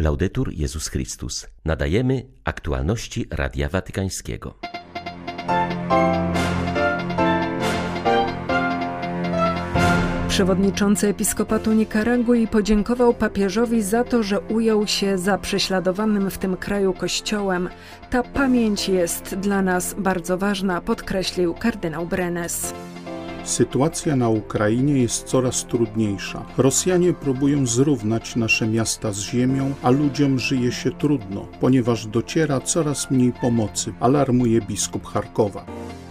Laudetur Jezus Chrystus. Nadajemy aktualności Radia Watykańskiego. Przewodniczący Episkopatu Nikaragui podziękował papieżowi za to, że ujął się za prześladowanym w tym kraju kościołem. Ta pamięć jest dla nas bardzo ważna, podkreślił kardynał Brenes. Sytuacja na Ukrainie jest coraz trudniejsza. Rosjanie próbują zrównać nasze miasta z ziemią, a ludziom żyje się trudno, ponieważ dociera coraz mniej pomocy, alarmuje biskup Charkowa.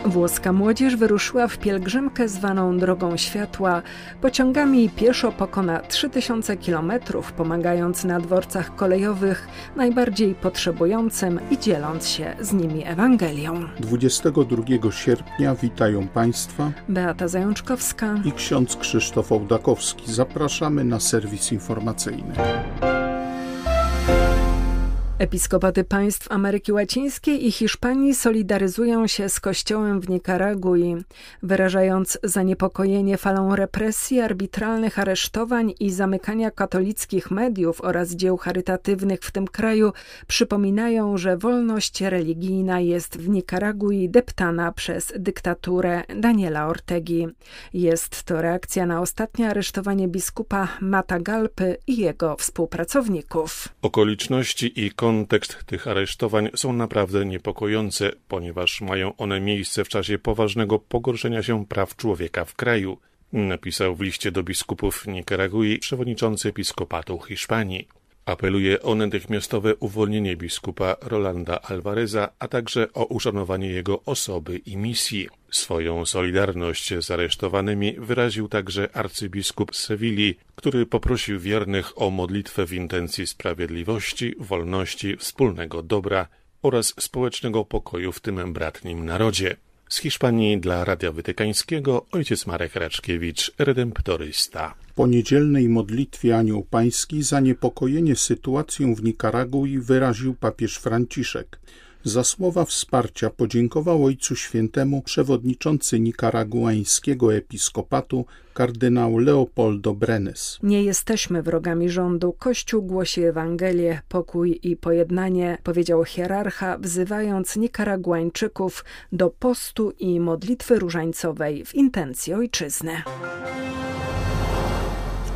Włoska młodzież wyruszyła w pielgrzymkę zwaną Drogą Światła. Pociągami pieszo pokona 3000 kilometrów, pomagając na dworcach kolejowych najbardziej potrzebującym i dzieląc się z nimi Ewangelią. 22 sierpnia witają Państwa Beata Zajączkowska i ksiądz Krzysztof Ołdakowski. Zapraszamy na serwis informacyjny. Episkopaty państw Ameryki Łacińskiej i Hiszpanii solidaryzują się z Kościołem w Nikaragui, wyrażając zaniepokojenie falą represji, arbitralnych aresztowań i zamykania katolickich mediów oraz dzieł charytatywnych w tym kraju. Przypominają, że wolność religijna jest w Nikaragui deptana przez dyktaturę Daniela Ortegi. Jest to reakcja na ostatnie aresztowanie biskupa Matagalpy i jego współpracowników. Okoliczności i Kontekst tych aresztowań są naprawdę niepokojące, ponieważ mają one miejsce w czasie poważnego pogorszenia się praw człowieka w kraju, napisał w liście do biskupów Nikaragui przewodniczący episkopatu Hiszpanii. Apeluje o natychmiastowe uwolnienie biskupa Rolanda Alvareza, a także o uszanowanie jego osoby i misji. Swoją solidarność z aresztowanymi wyraził także arcybiskup Sewilli, który poprosił wiernych o modlitwę w intencji sprawiedliwości, wolności, wspólnego dobra oraz społecznego pokoju w tym bratnim narodzie. Z Hiszpanii dla Radia Wytykańskiego ojciec Marek Raczkiewicz, redemptorysta. W poniedzielnej modlitwie Anioł Pański zaniepokojenie sytuacją w Nikaragui wyraził papież Franciszek. Za słowa wsparcia podziękował Ojcu Świętemu przewodniczący nikaraguańskiego episkopatu kardynał Leopoldo Brenes. Nie jesteśmy wrogami rządu. Kościół głosi Ewangelię, pokój i pojednanie, powiedział hierarcha, wzywając Nikaraguańczyków do postu i modlitwy różańcowej w intencji ojczyzny.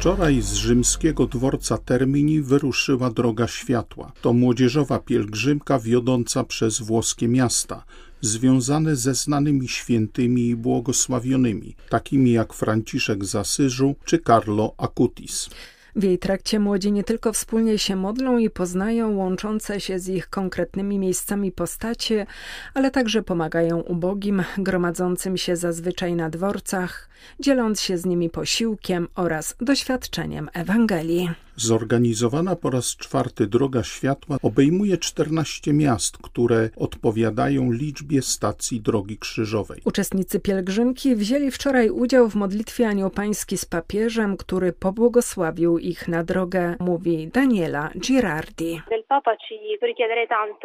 Wczoraj z rzymskiego dworca Termini wyruszyła Droga Światła. To młodzieżowa pielgrzymka wiodąca przez włoskie miasta, związane ze znanymi świętymi i błogosławionymi, takimi jak Franciszek z Asyżu czy Carlo Acutis. W jej trakcie młodzi nie tylko wspólnie się modlą i poznają łączące się z ich konkretnymi miejscami postacie, ale także pomagają ubogim, gromadzącym się zazwyczaj na dworcach, dzieląc się z nimi posiłkiem oraz doświadczeniem Ewangelii. Zorganizowana po raz czwarty Droga Światła obejmuje 14 miast, które odpowiadają liczbie stacji Drogi Krzyżowej. Uczestnicy pielgrzymki wzięli wczoraj udział w modlitwie Anioł Pański z papieżem, który pobłogosławił ich na drogę, mówi Daniela Girardi.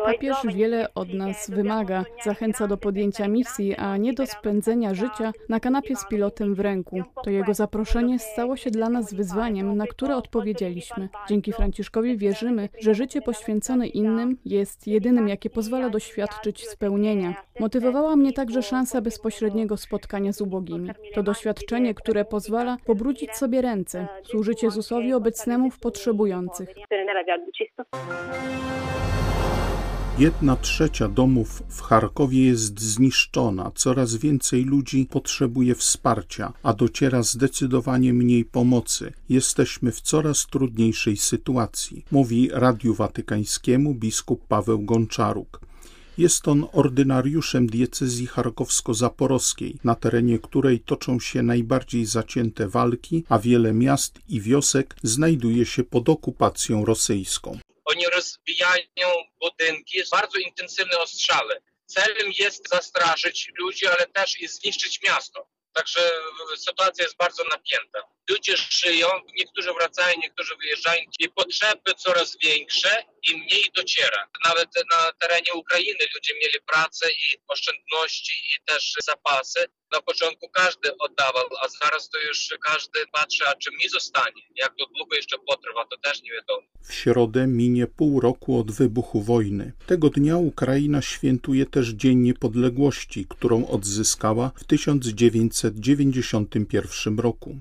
Papież wiele od nas wymaga, zachęca do podjęcia misji, a nie do spędzenia życia na kanapie z pilotem w ręku. To jego zaproszenie stało się dla nas wyzwaniem, na które odpowiedzieliśmy. Dzięki Franciszkowi wierzymy, że życie poświęcone innym jest jedynym, jakie pozwala doświadczyć spełnienia. Motywowała mnie także szansa bezpośredniego spotkania z ubogimi. To doświadczenie, które pozwala pobrudzić sobie ręce, służyć Jezusowi obecnemu w potrzebujących. Jedna trzecia domów w Charkowie jest zniszczona, coraz więcej ludzi potrzebuje wsparcia, a dociera zdecydowanie mniej pomocy. Jesteśmy w coraz trudniejszej sytuacji, mówi Radiu Watykańskiemu biskup Paweł Gonczaruk. Jest on ordynariuszem diecezji charkowsko-zaporowskiej, na terenie której toczą się najbardziej zacięte walki, a wiele miast i wiosek znajduje się pod okupacją rosyjską. Oni rozbijają budynki, bardzo intensywne ostrzale. Celem jest zastraszyć ludzi, ale też i zniszczyć miasto. Także sytuacja jest bardzo napięta. Ludzie żyją, niektórzy wracają, niektórzy wyjeżdżają i potrzeby coraz większe i mniej dociera. Nawet na terenie Ukrainy ludzie mieli pracę i oszczędności i też zapasy. Na początku każdy oddawał, a zaraz to już każdy patrzy, a czy mi zostanie. Jak to długo jeszcze potrwa, to też nie wiadomo. W środę minie pół roku od wybuchu wojny. Tego dnia Ukraina świętuje też Dzień Niepodległości, którą odzyskała w 1991 roku.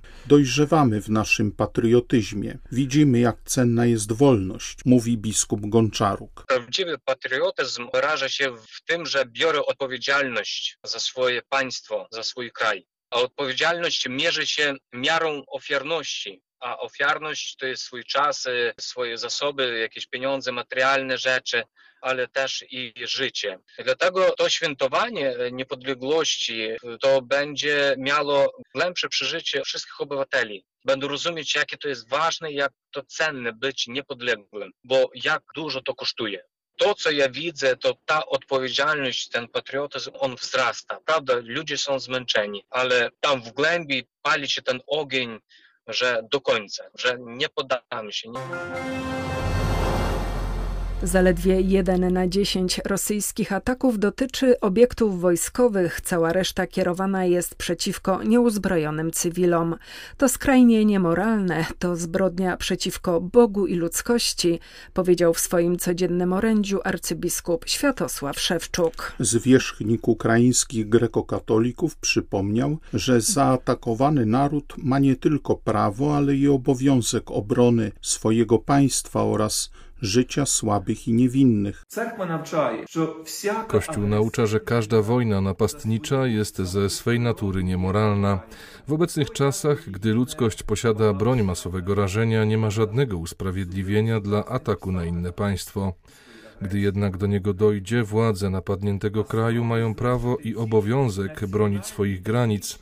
Dojrzewamy w naszym patriotyzmie. Widzimy, jak cenna jest wolność, mówi biskup Gonczaruk. Prawdziwy patriotyzm wyraża się w tym, że biorę odpowiedzialność za swoje państwo, za swój kraj. A odpowiedzialność mierzy się miarą ofiarności, a ofiarność to jest swój czas, y, swoje zasoby, jakieś pieniądze, materialne rzeczy, ale też i życie. Dlatego to świętowanie niepodległości to będzie miało głębsze przeżycie wszystkich obywateli. Będą rozumieć, jakie to jest ważne, jak to cenne być niepodległym, bo jak dużo to kosztuje to, co ja widzę, to ta odpowiedzialność, ten patriotyzm, on wzrasta. Prawda, ludzie są zmęczeni, ale tam w głębi pali się ten ogień, że do końca, że nie poddamy się. Nie... Zaledwie jeden na dziesięć rosyjskich ataków dotyczy obiektów wojskowych, cała reszta kierowana jest przeciwko nieuzbrojonym cywilom. To skrajnie niemoralne, to zbrodnia przeciwko Bogu i ludzkości, powiedział w swoim codziennym orędziu arcybiskup Światosław Szewczuk. Zwierzchnik ukraińskich grekokatolików przypomniał, że zaatakowany naród ma nie tylko prawo, ale i obowiązek obrony swojego państwa oraz życia słabych i niewinnych. Kościół naucza, że każda wojna napastnicza jest ze swej natury niemoralna. W obecnych czasach, gdy ludzkość posiada broń masowego rażenia, nie ma żadnego usprawiedliwienia dla ataku na inne państwo. Gdy jednak do niego dojdzie, władze napadniętego kraju mają prawo i obowiązek bronić swoich granic,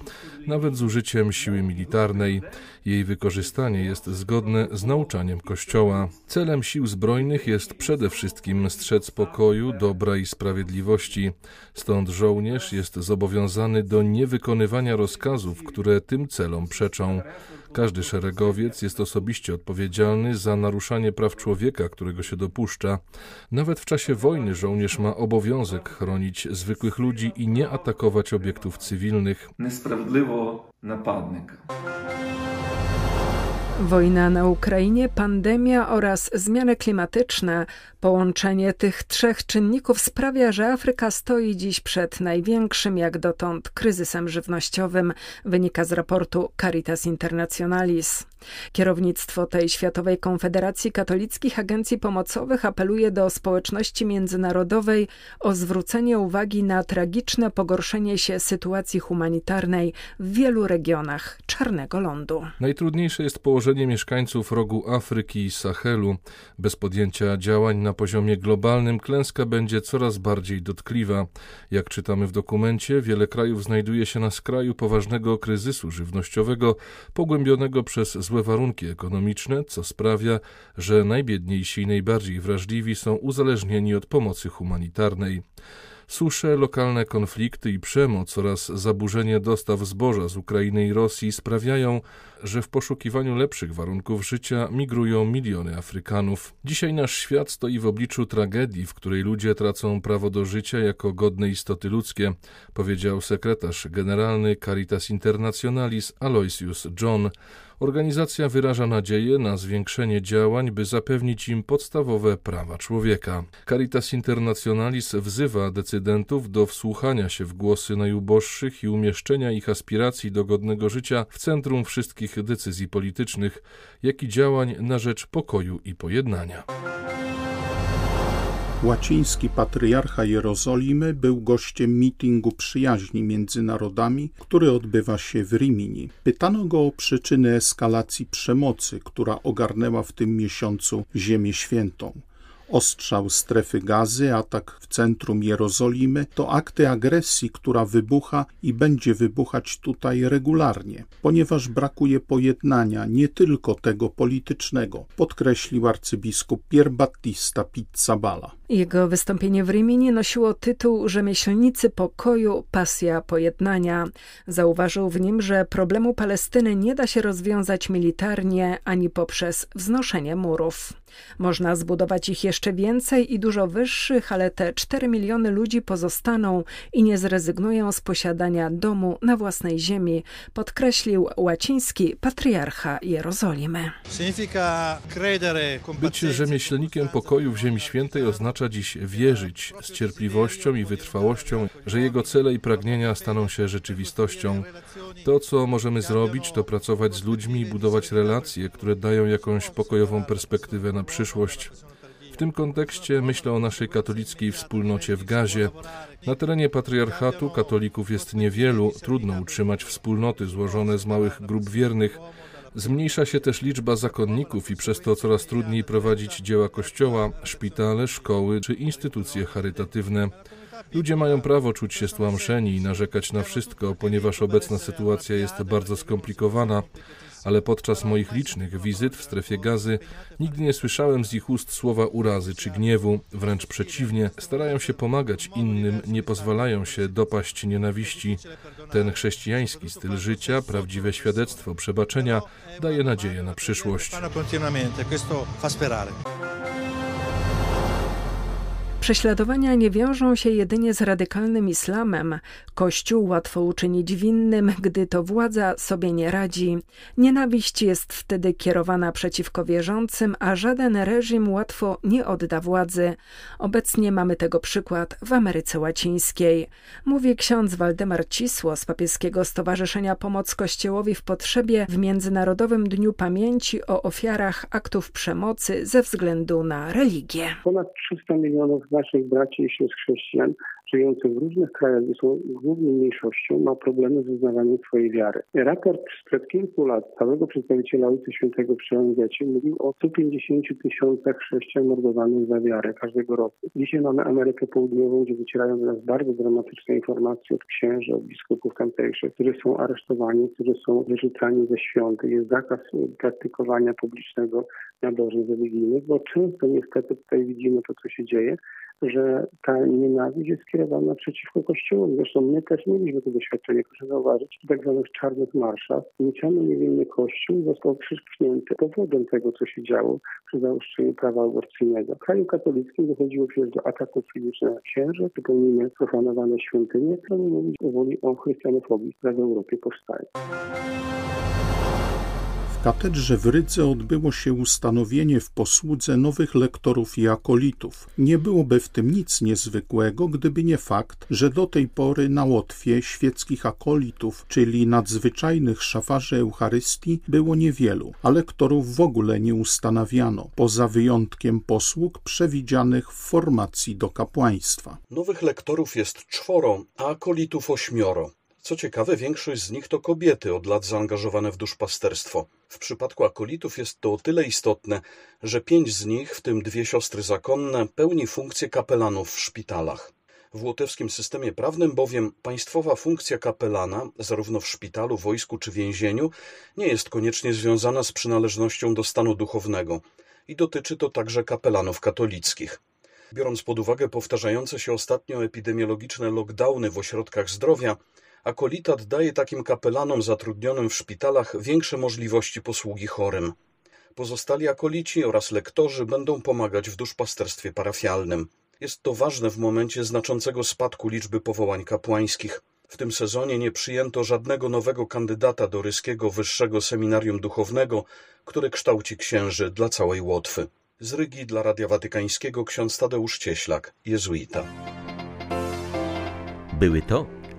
nawet z użyciem siły militarnej. Jej wykorzystanie jest zgodne z nauczaniem Kościoła. Celem sił zbrojnych jest przede wszystkim strzec pokoju, dobra i sprawiedliwości. Stąd żołnierz jest zobowiązany do niewykonywania rozkazów, które tym celom przeczą. Każdy szeregowiec jest osobiście odpowiedzialny za naruszanie praw człowieka, którego się dopuszcza. Nawet w czasie wojny żołnierz ma obowiązek chronić zwykłych ludzi i nie atakować obiektów cywilnych. Niesprawiedliwo napadnika. Wojna na Ukrainie, pandemia oraz zmiany klimatyczne. Połączenie tych trzech czynników sprawia, że Afryka stoi dziś przed największym jak dotąd kryzysem żywnościowym, wynika z raportu Caritas Internationalis. Kierownictwo tej Światowej Konfederacji Katolickich Agencji Pomocowych apeluje do społeczności międzynarodowej o zwrócenie uwagi na tragiczne pogorszenie się sytuacji humanitarnej w wielu regionach Czarnego Lądu. Najtrudniejsze jest położenie mieszkańców rogu Afryki i Sahelu. Bez podjęcia działań na poziomie globalnym klęska będzie coraz bardziej dotkliwa. Jak czytamy w dokumencie, wiele krajów znajduje się na skraju poważnego kryzysu żywnościowego, pogłębionego przez złe warunki ekonomiczne, co sprawia, że najbiedniejsi i najbardziej wrażliwi są uzależnieni od pomocy humanitarnej. Susze, lokalne konflikty i przemoc oraz zaburzenie dostaw zboża z Ukrainy i Rosji sprawiają, że w poszukiwaniu lepszych warunków życia migrują miliony Afrykanów. Dzisiaj nasz świat stoi w obliczu tragedii, w której ludzie tracą prawo do życia jako godne istoty ludzkie, powiedział sekretarz generalny Caritas Internationalis Aloysius John. Organizacja wyraża nadzieję na zwiększenie działań, by zapewnić im podstawowe prawa człowieka. Caritas Internationalis wzywa decydentów do wsłuchania się w głosy najuboższych i umieszczenia ich aspiracji do godnego życia w centrum wszystkich decyzji politycznych, jak i działań na rzecz pokoju i pojednania. Łaciński patriarcha Jerozolimy był gościem mitingu przyjaźni między narodami, który odbywa się w Rimini. Pytano go o przyczyny eskalacji przemocy, która ogarnęła w tym miesiącu Ziemię Świętą. Ostrzał strefy gazy, atak w centrum Jerozolimy to akty agresji, która wybucha i będzie wybuchać tutaj regularnie, ponieważ brakuje pojednania, nie tylko tego politycznego, podkreślił arcybiskup Pier Battista Pizzabala. Jego wystąpienie w Rimini nosiło tytuł Rzemieślnicy pokoju, pasja pojednania. Zauważył w nim, że problemu Palestyny nie da się rozwiązać militarnie ani poprzez wznoszenie murów. Można zbudować ich jeszcze więcej i dużo wyższych, ale te 4 miliony ludzi pozostaną i nie zrezygnują z posiadania domu na własnej ziemi, podkreślił łaciński patriarcha Jerozolimy. Być rzemieślnikiem pokoju w Ziemi Świętej oznacza dziś wierzyć z cierpliwością i wytrwałością, że jego cele i pragnienia staną się rzeczywistością. To, co możemy zrobić, to pracować z ludźmi i budować relacje, które dają jakąś pokojową perspektywę na przyszłość. W tym kontekście myślę o naszej katolickiej wspólnocie w Gazie. Na terenie patriarchatu katolików jest niewielu, trudno utrzymać wspólnoty złożone z małych grup wiernych. Zmniejsza się też liczba zakonników i przez to coraz trudniej prowadzić dzieła kościoła, szpitale, szkoły czy instytucje charytatywne. Ludzie mają prawo czuć się stłamszeni i narzekać na wszystko, ponieważ obecna sytuacja jest bardzo skomplikowana ale podczas moich licznych wizyt w strefie gazy nigdy nie słyszałem z ich ust słowa urazy czy gniewu, wręcz przeciwnie, starają się pomagać innym, nie pozwalają się dopaść nienawiści. Ten chrześcijański styl życia, prawdziwe świadectwo przebaczenia daje nadzieję na przyszłość. Prześladowania nie wiążą się jedynie z radykalnym islamem. Kościół łatwo uczynić winnym, gdy to władza sobie nie radzi. Nienawiść jest wtedy kierowana przeciwko wierzącym, a żaden reżim łatwo nie odda władzy. Obecnie mamy tego przykład w Ameryce Łacińskiej. Mówi ksiądz Waldemar Cisło z Papieskiego Stowarzyszenia Pomoc Kościołowi w Potrzebie w Międzynarodowym Dniu Pamięci o ofiarach aktów przemocy ze względu na religię. Ponad 300 milionów naszych braci i sióstr chrześcijan żyjących w różnych krajach, gdzie są głównie mniejszością, ma problemy z uznawaniem swojej wiary. Raport sprzed kilku lat całego przedstawiciela Ojca Świętego przy ONZ mówił o 150 tysiącach chrześcijan mordowanych za wiarę każdego roku. Dzisiaj mamy Amerykę Południową, gdzie wycierają do nas bardzo dramatyczne informacje od księży, od biskupów tamtejszych, którzy są aresztowani, którzy są wyrzucani ze świątyń. Jest zakaz praktykowania publicznego nabożeń religijnych, bo często niestety tutaj widzimy to, co się dzieje, że ta nienawiść jest skierowana przeciwko Kościołowi. Zresztą my też mieliśmy to doświadczenie, proszę zauważyć, tak zwanych czarnych marszach. Nieciany niewinny Kościół został przyszknięty powodem tego, co się działo przy zaostrzeniu prawa aborcyjnego. W kraju katolickim dochodziło przecież do ataków fizycznych na księży, przypomnijmy profanowane świątynie, które mówić powoli o chrystianofobii, która w Europie powstaje katedrze w Rydze odbyło się ustanowienie w posłudze nowych lektorów i akolitów. Nie byłoby w tym nic niezwykłego, gdyby nie fakt, że do tej pory na Łotwie świeckich akolitów, czyli nadzwyczajnych szafarzy Eucharystii, było niewielu, a lektorów w ogóle nie ustanawiano, poza wyjątkiem posług przewidzianych w formacji do kapłaństwa. Nowych lektorów jest czworo, a akolitów ośmioro. Co ciekawe, większość z nich to kobiety od lat zaangażowane w duszpasterstwo. W przypadku akolitów jest to o tyle istotne, że pięć z nich, w tym dwie siostry zakonne, pełni funkcję kapelanów w szpitalach. W łotewskim systemie prawnym bowiem państwowa funkcja kapelana, zarówno w szpitalu, wojsku czy więzieniu, nie jest koniecznie związana z przynależnością do stanu duchownego i dotyczy to także kapelanów katolickich. Biorąc pod uwagę powtarzające się ostatnio epidemiologiczne lockdowny w ośrodkach zdrowia, Akolitat daje takim kapelanom zatrudnionym w szpitalach większe możliwości posługi chorym. Pozostali akolici oraz lektorzy będą pomagać w duszpasterstwie parafialnym. Jest to ważne w momencie znaczącego spadku liczby powołań kapłańskich. W tym sezonie nie przyjęto żadnego nowego kandydata do Ryskiego Wyższego Seminarium Duchownego, które kształci księży dla całej Łotwy. Z Rygi dla Radia Watykańskiego ksiądz Tadeusz Cieślak, jezuita. Były to